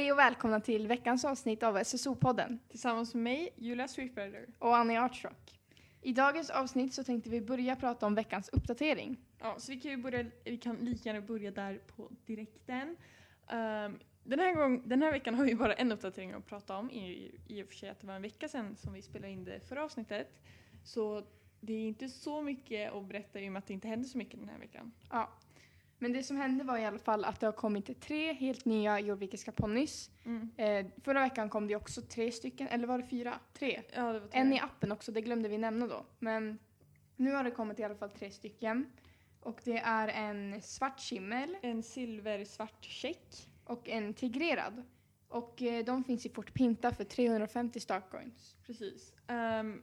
Hej och välkomna till veckans avsnitt av SSO-podden Tillsammans med mig, Julia Swiftbrider. och Annie Artrock. I dagens avsnitt så tänkte vi börja prata om veckans uppdatering. Ja, så vi kan ju börja, vi kan lika gärna börja där på direkten. Ehm, den, här gång, den här veckan har vi bara en uppdatering att prata om, i, i och för sig att det var en vecka sedan som vi spelade in det förra avsnittet. Så det är inte så mycket att berätta i och med att det inte hände så mycket den här veckan. Ja. Men det som hände var i alla fall att det har kommit tre helt nya jordvikiska ponnys. Eh, förra veckan kom det också tre stycken, eller var det fyra? Tre. Ja, det var En i appen också, det glömde vi nämna då. Men nu har det kommit i alla fall tre stycken. Och det är en svart skimmel En silversvart check. och en tigrerad. Och eh, de finns i Fort Pinta för 350 starcoins. Precis. Um,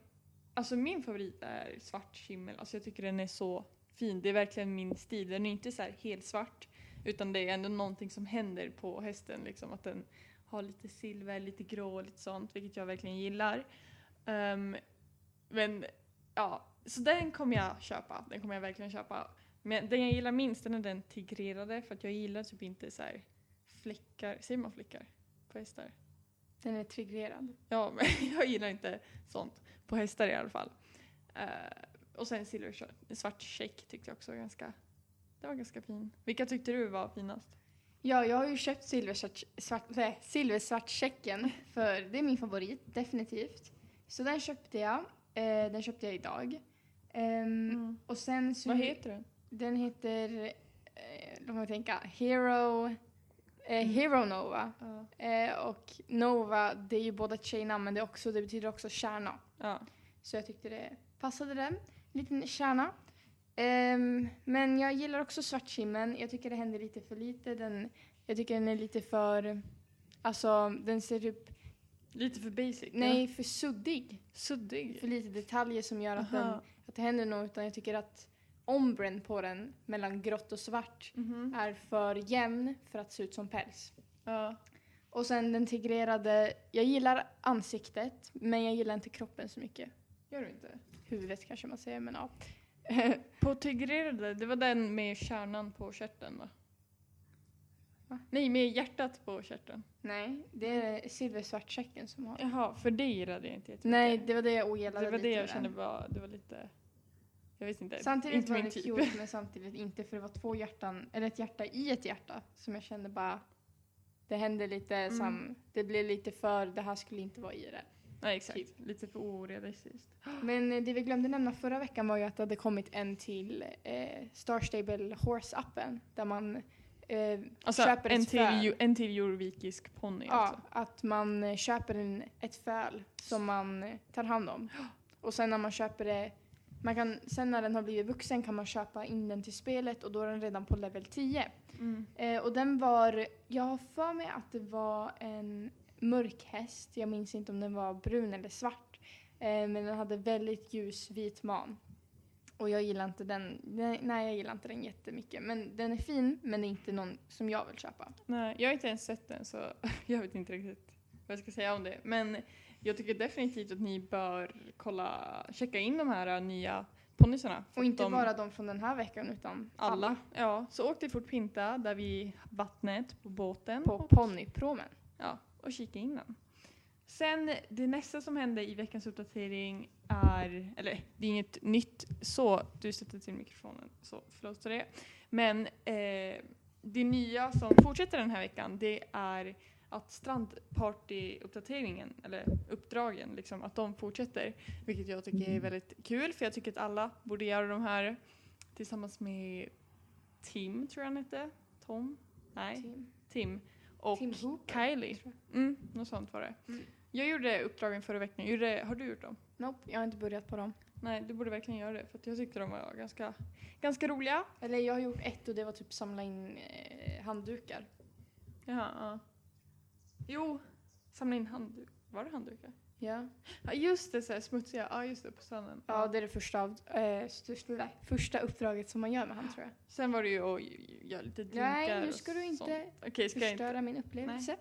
alltså min favorit är svart skimmel. Alltså jag tycker den är så fin. Det är verkligen min stil. Den är inte så här helt svart. Utan det är ändå någonting som händer på hästen. Liksom att den har lite silver, lite grå lite sånt. Vilket jag verkligen gillar. Ehm, men ja, så den kommer jag köpa. Den kommer jag verkligen köpa. Men den jag gillar minst den är den tigrerade. För att jag gillar typ inte så här fläckar. Säger man fläckar? På hästar? Den är tigrerad. Ja, men jag gillar inte sånt. På hästar i alla fall. Eh, och sen silver svart check tyckte jag också var ganska, det var ganska fin. Vilka tyckte du var finast? Ja, jag har ju köpt silversvart, svart, nej, silversvartchecken för det är min favorit, definitivt. Så den köpte jag. Eh, den köpte jag idag. Ehm, Och sen så... Vad heter den? Den heter, eh, låt mig tänka, Hero, eh, Mm. Hero Nova. Ja. Eh, och Nova, det är ju båda tjejnamn men det, också, det betyder också kärna. ja. Så jag tyckte det passade den. Liten kärna. Ehm, men jag gillar också svartskimmen. Jag tycker det händer lite för lite. Den, jag tycker den är lite för... Alltså, den ser typ... Lite för basic? Nej, för suddig. Ja. Suddig? För lite detaljer som gör att, den, att det händer något. Utan jag tycker att ombren på den, mellan grått och svart, Mhm. är för jämn för att se ut som päls. Ja. Och sen den tigrerade, jag gillar ansiktet men jag gillar inte kroppen så mycket. Gör du inte? Huvudet kanske man säger men ja. På tigrerade, det var den med kärnan på kärten va? Va? Nej, med hjärtat på kärten. Nej, det är silversvartchecken som har. Jaha, för det gillade jag inte jättemycket. Nej, det var det jag ogillade det var lite det jag med kände den. var, det var lite, jag vet inte. Samtidigt inte var det typ. cute men samtidigt inte för det var två hjärtan, eller ett hjärta i ett hjärta som jag kände bara det hände lite Mm. som, det blev lite för, det här skulle inte vara i det. Nej exakt, Typ. lite för orealistiskt. Men eh, det vi glömde nämna förra veckan var ju att det hade kommit en till eh, Star Stable Horse-appen där man eh, Alltså köper en ett till, föl. ju- en till jorvikisk ponny Ja, alltså. att man eh, köper en, ett föl som man eh, tar hand om. Och sen när man köper det, man kan, sen när den har blivit vuxen kan man köpa in den till spelet och då är den redan på level 10. Mm. Eh, och den var, jag har för mig att det var en mörk häst, jag minns inte om den var brun eller svart. Eh, men den hade väldigt ljus vit man. Och jag gillar inte den, nej, jag gillar inte den jättemycket. Men den är fin, men det är inte någon som jag vill köpa. Nej, jag har inte ens sett den så jag vet inte riktigt vad jag ska säga om det. Men jag tycker definitivt att ni bör kolla, checka in de här äh, nya ponnysarna. För Och inte de, bara de från den här veckan utan alla. Ja, så åk till Fort Pinta där vid vattnet på båten på ponnypromen. ja, och kika in den. Sen det nästa som hände i veckans uppdatering är, eller det är inget nytt så, du sätter till mikrofonen så förlåt för det. Men eh, det nya som fortsätter den här veckan det är att strandparty-uppdateringen, eller uppdragen, liksom, att de fortsätter. Vilket jag tycker är väldigt kul för jag tycker att alla borde göra de här tillsammans med Tim, tror jag han hette. Tom? Nej, Tim, Tim. Och Tim Hooper. Kylie. Mm, något sånt var det. Mm. Jag gjorde uppdragen förra veckan. Gjorde, har du gjort dem? Nope, jag har inte börjat på dem. Nej, du borde verkligen göra det för att jag tyckte de var ganska, ganska roliga. Eller jag har gjort ett och det var typ samla in eh, handdukar. Jaha, ja. Jo, samla in handdukar. Var det handdukar? Ja. Ja, just det, så här smutsiga. Ja, just det, på stranden. Ja, det är det första, av, eh, största, första uppdraget som man gör med han tror jag. Sen var det ju att göra lite drinkar Nej, nu och ska du inte sånt. Okej, ska jag inte? förstöra min upplevelse.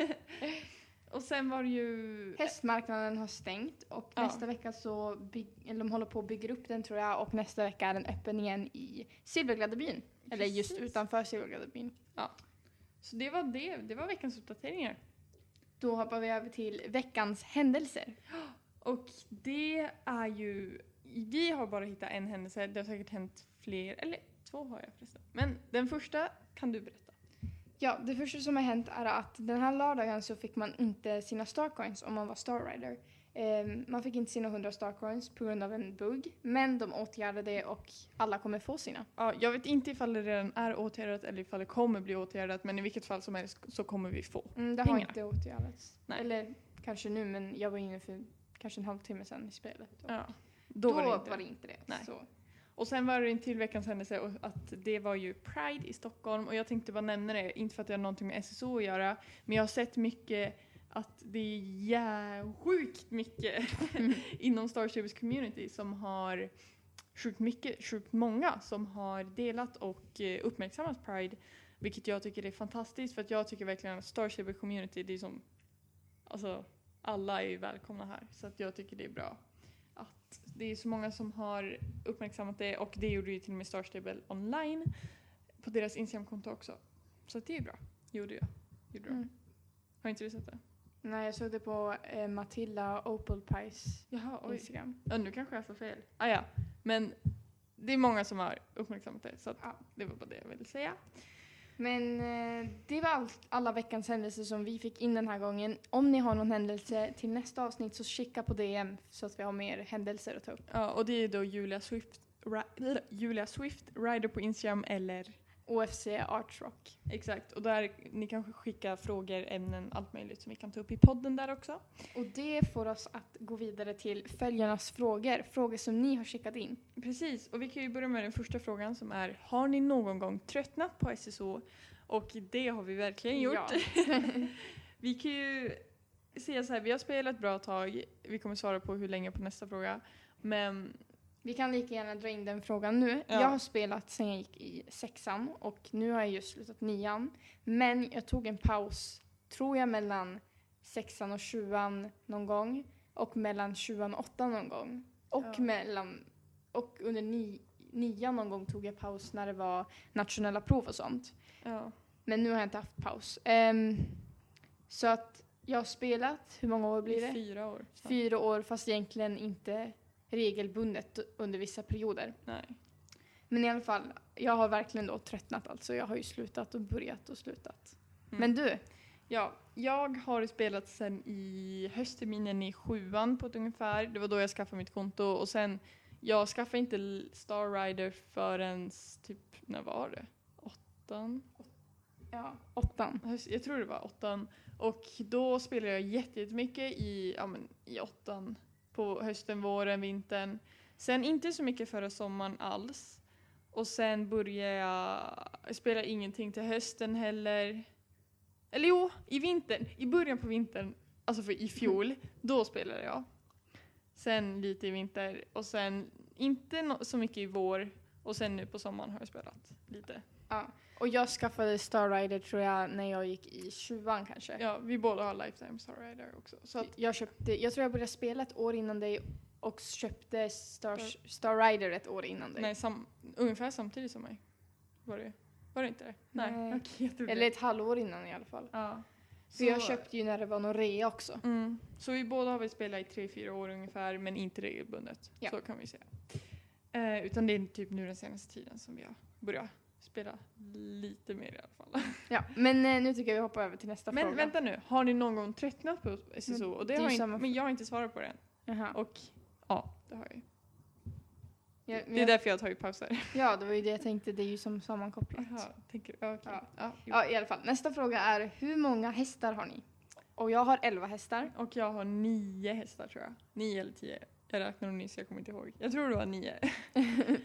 och sen var det ju... Hästmarknaden har stängt och Ja. nästa vecka så bygg, eller de håller på att bygga upp den tror jag och nästa vecka är den öppen igen i Silvergladebyn. Eller just Precis. utanför Silvergladebyn. Så det var det. Det var veckans uppdateringar. Då hoppar vi över till veckans händelser. Och det är ju... Vi har bara hittat en händelse. Det har säkert hänt fler. Eller två har jag förresten. Men den första kan du berätta. Ja, det första som har hänt är att den här lördagen så fick man inte sina Starcoins om man var Star Ehm, man fick inte sina 100 Starcoins på grund av en bugg, men de åtgärdade det och alla kommer få sina. Ja, jag vet inte ifall det redan är åtgärdat eller ifall det kommer bli åtgärdat. Men i vilket fall som helst så kommer vi få. Mm, det har Pengarna. inte åtgärdats. Nej. Eller kanske nu, men jag var inne för kanske en halvtimme sedan i spelet. Ja. Då, Då, var det inte. inte det. Nej. Så. Och sen var det en till veckans händelse att det var ju Pride i Stockholm och jag tänkte bara nämna det, inte för att det har någonting med SSO att göra, men jag har sett mycket att det är sjukt mycket inom Star Savers community som har sjukt mycket, sjukt många som har delat och eh, uppmärksammat Pride, vilket jag tycker är fantastiskt för att jag tycker verkligen att Star Saver community, det är som, alltså alla är ju välkomna här så att jag tycker det är bra att det är så många som har uppmärksammat det och det gjorde ju till och med Star Stable online på deras Instagramkonto också. Så att det är bra. Gjorde jag. Gjorde de. Mm. Har inte du sett det? Nej, jag såg det på eh, Matilda Opal Pies Jaha, oj. Instagram. Ja, nu kanske jag sa fel. Ah, ja. Men det är många som har uppmärksammat det så att Ja. det var bara det jag ville säga. Men eh, det var allt, alla veckans händelser som vi fick in den här gången. Om ni har någon händelse till nästa avsnitt så skicka på DM så att vi har mer händelser att ta upp. Ja, och det är då Julia Swift, Ri- Julia Swift Rider på Instagram eller OFC Arts Rock. exakt. Och där ni kan skicka frågor, ämnen, allt möjligt som vi kan ta upp i podden där också. Och det får oss att gå vidare till följarnas frågor. Frågor som ni har skickat in. Precis, och vi kan ju börja med den första frågan som är Har ni någon gång tröttnat på SSO? Och det har vi verkligen gjort. Ja. Vi kan ju säga så här, vi har spelat ett bra tag. Vi kommer svara på hur länge på nästa fråga. Men Vi kan lika gärna dra in den frågan nu. Ja. Jag har spelat sen jag gick i sexan och nu har jag just slutat nian. Men jag tog en paus, tror jag, mellan sexan och sjuan någon gång. Och mellan sjuan och åttan någon gång. Och, Ja. mellan, och under ni, nian någon gång tog jag paus när det var nationella prov och sånt. ja, Men nu har jag inte haft paus. Ehm, så att jag har spelat, hur många år blir det? fyra år. Fyra år fast egentligen inte regelbundet under vissa perioder. Nej. Men i alla fall, jag har verkligen då tröttnat alltså. Jag har ju slutat och börjat och slutat. Mm. Men du, Ja, jag har spelat sen i höstterminen i sjuan på ett ungefär. Det var då jag skaffade mitt konto och sen jag skaffade inte Star Rider förrän typ, när var det? Åttan? ja, åttan. Jag tror det var åttan. Och då spelade jag jätte- jättemycket i, ja, men, i åttan. På hösten, våren, vintern. Sen inte så mycket förra sommaren alls. Och sen började jag spela ingenting till hösten heller. Eller jo, i vintern. I början på vintern, alltså för i fjol, då spelade jag. Sen lite i vinter och sen inte no- så mycket i vår. Och sen nu på sommaren har jag spelat lite. Ja. Och jag skaffade Star Rider tror jag när jag gick i tjuan kanske. Ja, vi båda har Lifetime Star Rider också. Så att, Jag, köpte, jag tror jag började spela ett år innan dig och köpte Star, Star Rider ett år innan dig. nej, sam, ungefär samtidigt som mig. Var det, var det inte det? Nej. Nej. okej, Eller ett halvår innan i alla fall. Ja. För jag köpte ju när det var någon rea också. Mm. Så vi båda har väl spelat i tre, fyra år ungefär, men inte regelbundet. Ja. Så kan vi säga. Eh, utan det är typ nu den senaste tiden som vi har börjat spela lite mer i alla fall. Ja, men eh, nu tycker jag vi hoppar över till nästa Men fråga. vänta nu, har ni någon gång tröttnat på SSO? Men Och det det har inte, men jag har inte svarat på den. Jaha. Och ja, det har jag ju. Ja, men Det är jag- därför jag har tagit pauser. Ja, det var ju det jag tänkte. Det är ju som sammankopplat. Jaha, tänker du? Ja. Ja. Ja, i alla fall. Nästa fråga är hur många hästar har ni? Och jag har 11 hästar. Och jag har nio hästar tror jag. Nio eller tio. Jag räknade nyss, jag kommer inte ihåg. Jag tror det var nio.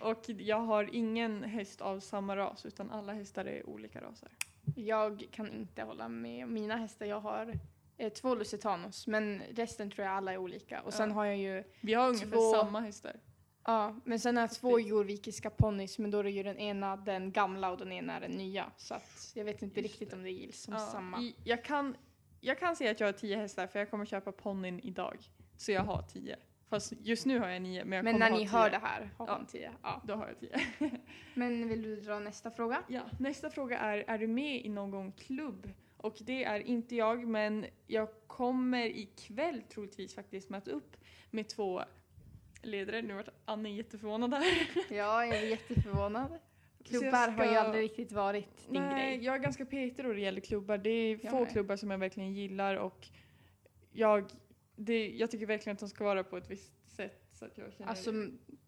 och jag har ingen häst av samma ras utan alla hästar är olika raser. Jag kan inte hålla med mina hästar. Jag har eh, två Lusitanos, men resten tror jag alla är olika. Och sen Ja. har jag ju, Vi har ungefär Två- samma hästar. ja, men sen har jag två jorvikiska ponnys, men då är det ju den ena den gamla och den ena är den nya. Så att jag vet inte Just riktigt det. om det gills som Ja, samma. i- Jag kan, jag kan säga att jag har tio hästar för jag kommer köpa ponnyn idag. Så jag har tio. Fast just nu har jag nio, men jag Men när ni tio. hör det här har Ja. hon tio. Ja. Då har jag tio. Men vill du dra nästa fråga? Ja, nästa fråga är, är du med i någon klubb? Och det är inte jag, men jag kommer ikväll troligtvis faktiskt möta upp med två ledare. Nu vart Annie jätteförvånad här. Ja, jag är jätteförvånad. Klubbar har ju ska- aldrig riktigt varit din Nej, grej. jag är ganska petig då det gäller klubbar. Det är Jag få med. klubbar som jag verkligen gillar och jag, det, jag tycker verkligen att de ska vara på ett visst sätt. Så att jag känner Alltså,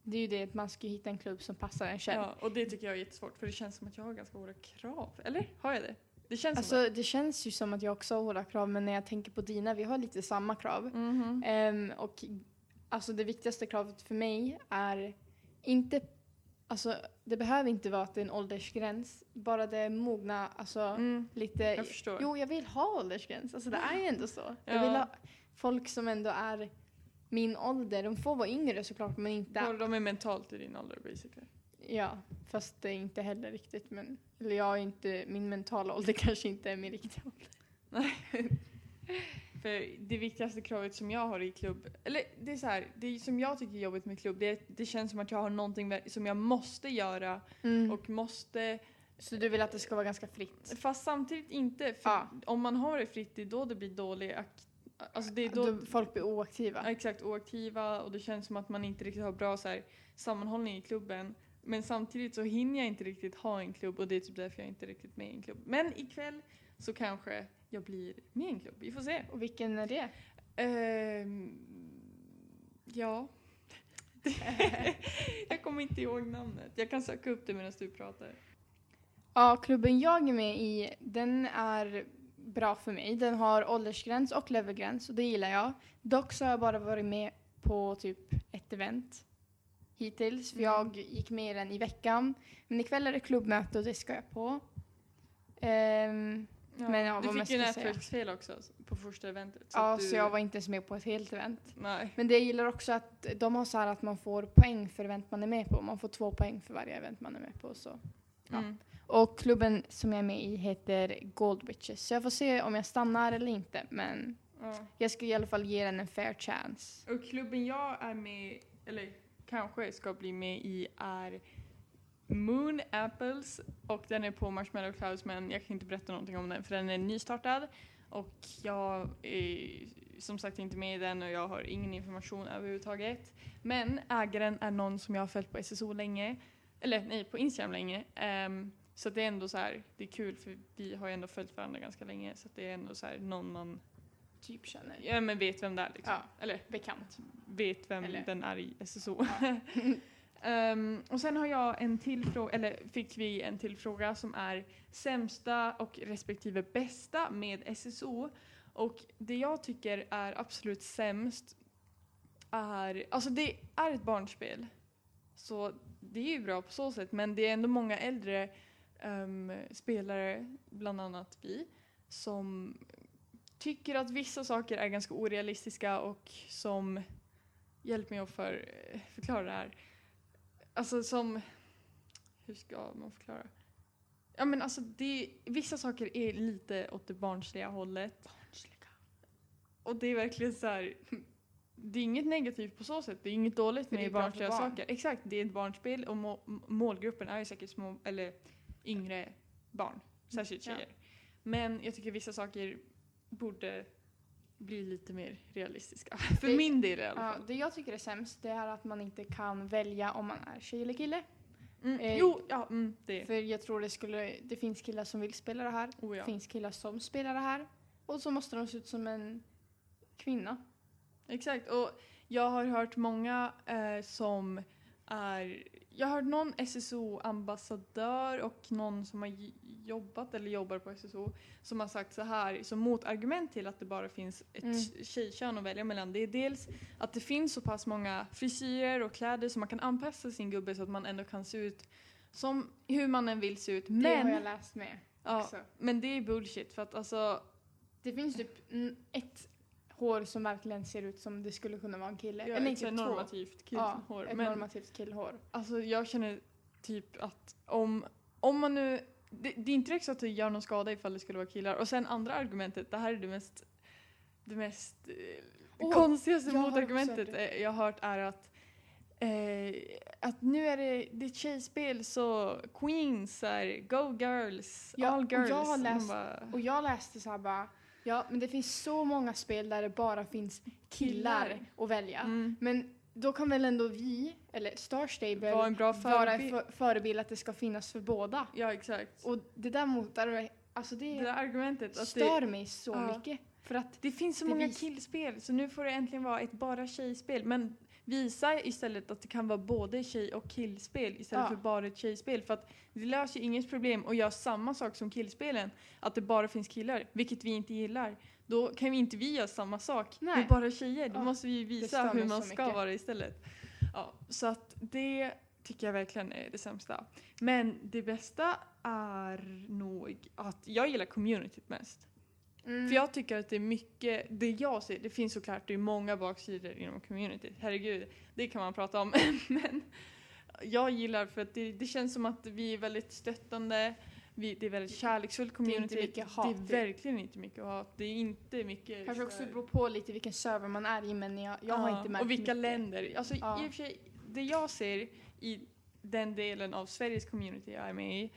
det är ju det att man ska hitta en klubb som passar en själv. ja, och det tycker jag är jättesvårt för det känns som att jag har ganska hårda krav. Eller har jag det? Det känns Alltså det känns ju som att jag också har hårda krav men när jag tänker på dina, vi har lite samma krav. det. Mhm. Ehm, och alltså det viktigaste kravet för mig är inte, alltså det behöver inte vara att det är en åldersgräns, bara det är mogna, alltså Mm, lite, jag förstår. jo jag vill ha åldersgräns, alltså det är ju ändå så. Jag Ja. vill ha folk som ändå är min ålder, de får vara yngre såklart men inte, Och de är mentalt i din ålder basically. ja fast det är inte heller riktigt men, eller jag är inte, min mentala ålder kanske inte är min riktiga ålder. För det viktigaste kravet som jag har i klubb, eller det är så här, det som jag tycker är jobbigt med klubb, det, är, det känns som att jag har någonting som jag måste göra Mm. och måste, Så du vill att det ska vara ganska fritt? fast samtidigt inte. För Ja. om man har det fritt, det är då det blir dålig ak- Alltså det är då, Då folk blir oaktiva? ja, exakt, oaktiva och det känns som att man inte riktigt har bra så här, sammanhållning i klubben. Men samtidigt så hinner jag inte riktigt ha en klubb och det är typ därför jag inte riktigt med i en klubb. Men ikväll så kanske jag blir med i en klubb, vi får se. Och vilken är det? Ehm, ja. jag kommer inte ihåg namnet. Jag kan söka upp det medan du pratar. Ja, klubben jag är med i, den är bra för mig. Den har åldersgräns och levelgräns och det gillar jag. Dock så har jag bara varit med på typ ett event hittills, för Mm. jag gick med i den i veckan. Men ikväll är det klubbmöte och det ska jag på. Ehm, Men ja, du fick ju nätverksfel också på första eventet. ja, att du, så jag var inte ens med på ett helt event. Nej. Men det jag gillar också att de har så här att man får poäng för event man är med på. Man får två poäng för varje event man är med på. Så. Ja. Mm. Och klubben som jag är med i heter Gold Witches. Så jag får se om jag stannar eller inte. Men Ja. jag ska i alla fall ge den en fair chance. Och klubben jag är med, eller kanske ska bli med i är Moon Apples och den är på Marshmallow Clouds men jag kan inte berätta någonting om den för den är nystartad och jag är som sagt inte med i den och jag har ingen information överhuvudtaget. Men ägaren är någon som jag har följt på SSO länge, eller nej på Instagram länge. Ehm, så det är ändå så här, det är kul för vi har ju ändå följt varandra ganska länge så det är ändå så här någon man Typ känner. ja, men vet vem det är liksom. Ja. Eller Bekant. vet vem Eller- den är i SSO. Ehm, och sen har jag en till fråga, eller fick vi en till fråga som är sämsta och respektive bästa med SSO. Och det jag tycker är absolut sämst är, alltså det är ett barnspel. Så det är ju bra på så sätt men det är ändå många äldre ehm, spelare, bland annat vi, som tycker att vissa saker är ganska orealistiska och som Hjälp mig att för, förklara det här. Alltså som... Hur ska man förklara? Ja men alltså det, vissa saker är lite åt det barnsliga hållet. Och det är verkligen så här. Det är inget negativt på så sätt. Det är inget dåligt med barnsliga barn. saker. Exakt, det är ett barnspel och må, målgruppen är ju säkert små, eller yngre barn. Särskilt Ja. tjejer. Men jag tycker vissa saker borde bli lite mer realistiska. För Det- min del i alla Ja, fall. det jag tycker är sämst det är att man inte kan välja om man är tjej eller kille. Mm. Eh, jo, ja, mm, det. För jag tror det skulle, det finns killar som vill spela det här. Oh, Det ja. finns killar som spelar det här. Och så måste de se ut som en kvinna. Exakt, och jag har hört många eh, som är... Jag har hört någon SSO-ambassadör och någon som har jobbat eller jobbar på SSO som har sagt så här som motargument till att det bara finns ett Mm. tjejkön att välja mellan. Det är dels att det finns så pass många frisyrer och kläder så man kan anpassa sin gubbe så att man ändå kan se ut som hur man än vill se ut. Det har jag Men, läst med. ja, också. men det är bullshit för att alltså Det finns typ ett hår som verkligen ser ut som det skulle kunna vara en kille. ja, nej, ett typ normativt Ja, killhår. ett men, normativt killhår. Alltså jag känner typ att om, om man nu, det, det är inte direkt så att det gör någon skada ifall det skulle vara killar. Och sen andra argumentet, det här är det mest, det mest Åh, konstigaste jag motargumentet jag har hört är att eh, att nu är det, det är ett tjejspel så Queens är Go Girls, Ja, All och jag Girls. har Man läst- bara, Och jag läste så här bara, ja men det finns så många spel där det bara finns killar, att välja. mm, Men då kan väl ändå vi, eller Star Stable, Var en bra vara förebild. för, förebild att det ska finnas för båda. Ja exakt. Och det där motar, alltså det, det där argumentet att stör det, mig så Ja. mycket. För att, det finns så det många killspel så nu får det äntligen vara ett bara tjejspel. Men visa istället att det kan vara både tjej och killspel istället Ja. för bara ett tjejspel. För att det löser inget problem att göra samma sak som killspelen. Att det bara finns killar, vilket vi inte gillar. Då kan vi inte vi göra samma sak Nej. med bara tjejer. Då Ja, måste vi visa hur man ska mycket. vara istället. Ja, så att det tycker jag verkligen är det sämsta. Men det bästa är nog att jag gillar communityt mest. Mm, För jag tycker att det är mycket, det jag ser, det finns såklart det är många baksidor inom communityt, herregud, det kan man prata om. Men jag gillar för att det, det känns som att vi är väldigt stöttande, vi, det är väldigt kärleksfullt community. mycket hat, Det är typ. verkligen inte mycket hat, det är inte mycket kanske också beror på lite vilken server man är i men jag, jag har Ja, inte märkt Och vilka mycket. länder. Alltså Ja. i och för sig, det jag ser i den delen av Sveriges community jag är med i,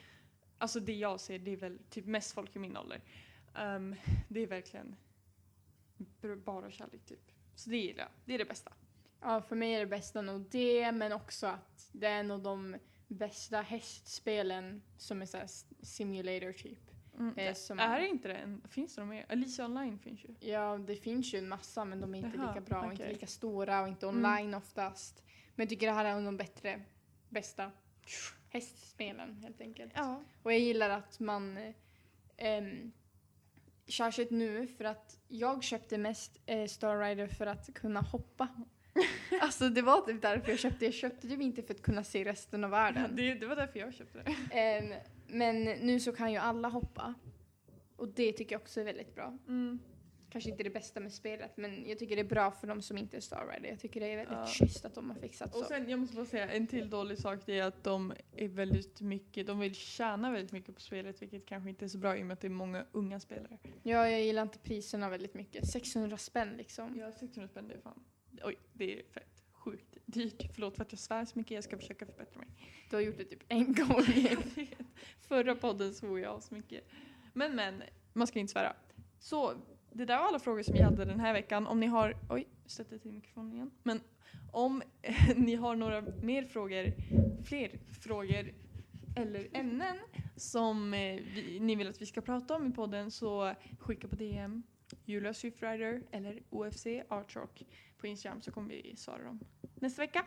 alltså det jag ser det är väl typ mest folk i min ålder. Ehm, det är verkligen bara kärlek typ. Så det gillar jag. Det är det bästa. Ja, för mig är det bästa nog det, men också att det är nog de bästa hästspelen som är såhär simulator typ. Mm. Eh, som- Är det inte det? än? Finns det något mer? Alicia online finns ju. Ja, det finns ju en massa men de är inte Jaha, lika bra och inte lika stora och inte Mm. online oftast. Men jag tycker det här är en av de bättre, bästa hästspelen helt enkelt. Ja. Och jag gillar att man, eh, ehm, särskilt nu för att jag köpte mest eh, Star Rider för att kunna hoppa. alltså det var typ därför jag köpte, jag köpte det inte för att kunna se resten av världen. Det, det var därför jag köpte det. Ehm, men nu så kan ju alla hoppa. Och det tycker jag också är väldigt bra. Mm. Kanske inte det bästa med spelet men jag tycker det är bra för de som inte är Star Rider. Jag tycker det är väldigt Ja. schysst att de har fixat Och så. sen, jag måste bara säga, en till dålig sak det är att de är väldigt mycket, de vill tjäna väldigt mycket på spelet vilket kanske inte är så bra i och med att det är många unga spelare. Ja, jag gillar inte priserna väldigt mycket. 600 spänn liksom. Ja, 600 spänn det är fan, oj det är fett sjukt dyrt. Förlåt för att jag svär så mycket, jag ska försöka förbättra mig. Du har gjort det typ en gång. Förra podden svor jag så mycket. Men men, man ska inte svära. Så, det där var alla frågor som vi hade den här veckan. Om ni har, oj, stötte till mikrofonen igen. Men om ni har några mer frågor, fler frågor eller ämnen som eh, vi, ni vill att vi ska prata om i podden så skicka på DM Julia Swift-Rider eller OFC Artrock på Instagram så kommer vi svara dem nästa vecka.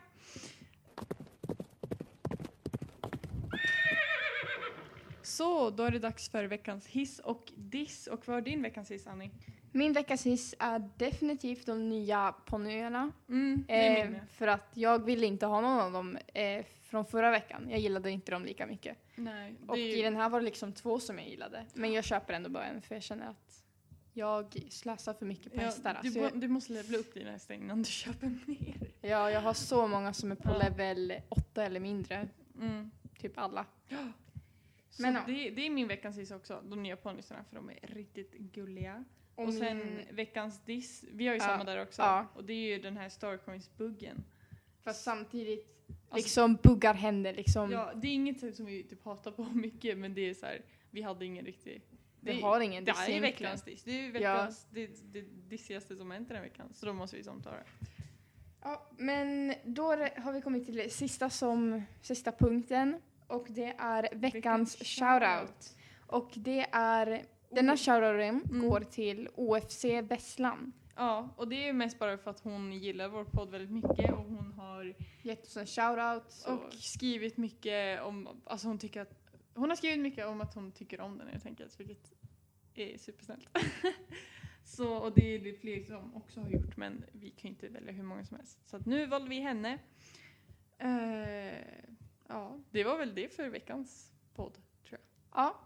Så, då är det dags för veckans hiss och diss. Och vad är din veckans hiss, Annie? Min veckas hiss är definitivt de nya ponnyerna. Mm, Eh, för att jag ville inte ha någon av dem eh, från förra veckan. Jag gillade inte dem lika mycket. Nej, Och ju- i den här var det liksom två som jag gillade. Men jag köper ändå bara en för jag känner att jag slösar för mycket på ja, hästar. du, Alltså jag, du måste levla upp dina hästar innan du köper mer. ja, jag har så många som är på Ja. level 8 eller mindre. Mm. Typ alla. Men ja. det, det är min veckans hiss också, de nya ponnysarna för de är riktigt gulliga. Och, sen veckans diss, vi har ju Ja, samma där också. ja. Och det är ju den här Starcoins-buggen. Fast samtidigt Alltså- liksom buggar händer liksom. Ja, det är inget som vi typ hatar på mycket men det är så här, vi hade ingen riktig... Vi det- har ingen Det diss är egentligen. veckans diss. Det är ju veckans, det, det dissigaste som hänt den här veckan. Så då måste vi samta det. Ja, men då är det- har vi kommit till det sista, som, sista punkten. Och det är veckans Veckans shoutout. Och det är, denna shoutouten Mm. går till OFC Vesslan. Ja, och det är mest bara för att hon gillar vår podd väldigt mycket och hon har Gett oss en shoutout. Och skrivit mycket om, alltså hon tycker att, hon har skrivit mycket om att hon tycker om den helt enkelt, vilket är supersnällt. Så, och det är det fler som också har gjort, men vi kan ju inte välja hur många som helst. Så nu valde vi henne. Eh, ja, det var väl det för veckans podd, tror jag. ja,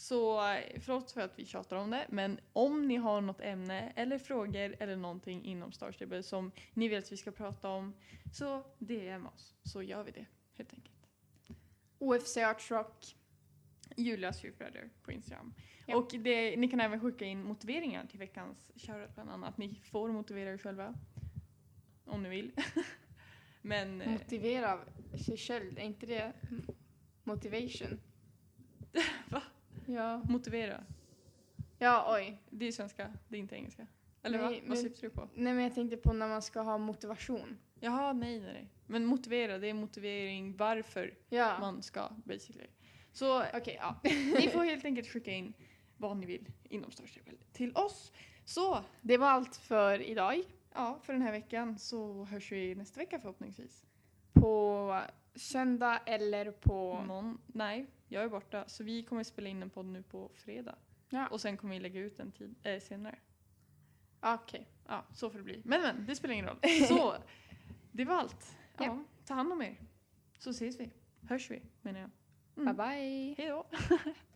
Så eh, förlåt för att vi tjatar om det, men om ni har något ämne eller frågor eller någonting inom Star Stable som ni vill att vi ska prata om, så DM oss, så gör vi det helt enkelt. OFC Arts Rock. Julias kyrkbröder på Instagram. Ja. Och det, ni kan även skicka in motiveringar till veckans shoutout bland annat. Ni får motivera er själva. Om ni vill. Men eh, Motivera sig själv, är inte det motivation? Va? Ja. motivera. Ja, oj. Det är svenska, det är inte engelska. Eller Nej, va? Vad syftar du på? Nej men jag tänkte på när man ska ha motivation. Jaha, nej, nej. Men motivera, det är motivering varför Ja. man ska basically. Så Okej, ja. ni får helt enkelt skicka in vad ni vill inom största väl till oss. Så Det var allt för idag. ja, för den här veckan så hörs vi nästa vecka förhoppningsvis. På söndag eller på... Någon, nej, jag är borta. Så vi kommer spela in en podd nu på fredag. Ja, Och sen kommer vi lägga ut en tid eh, senare. okej. Ja, så får det bli. Men men, det spelar ingen roll. Så, det var allt. Ja, Ja. ta hand om er. Så ses vi. Hörs vi, menar jag. Bye bye. Hej då.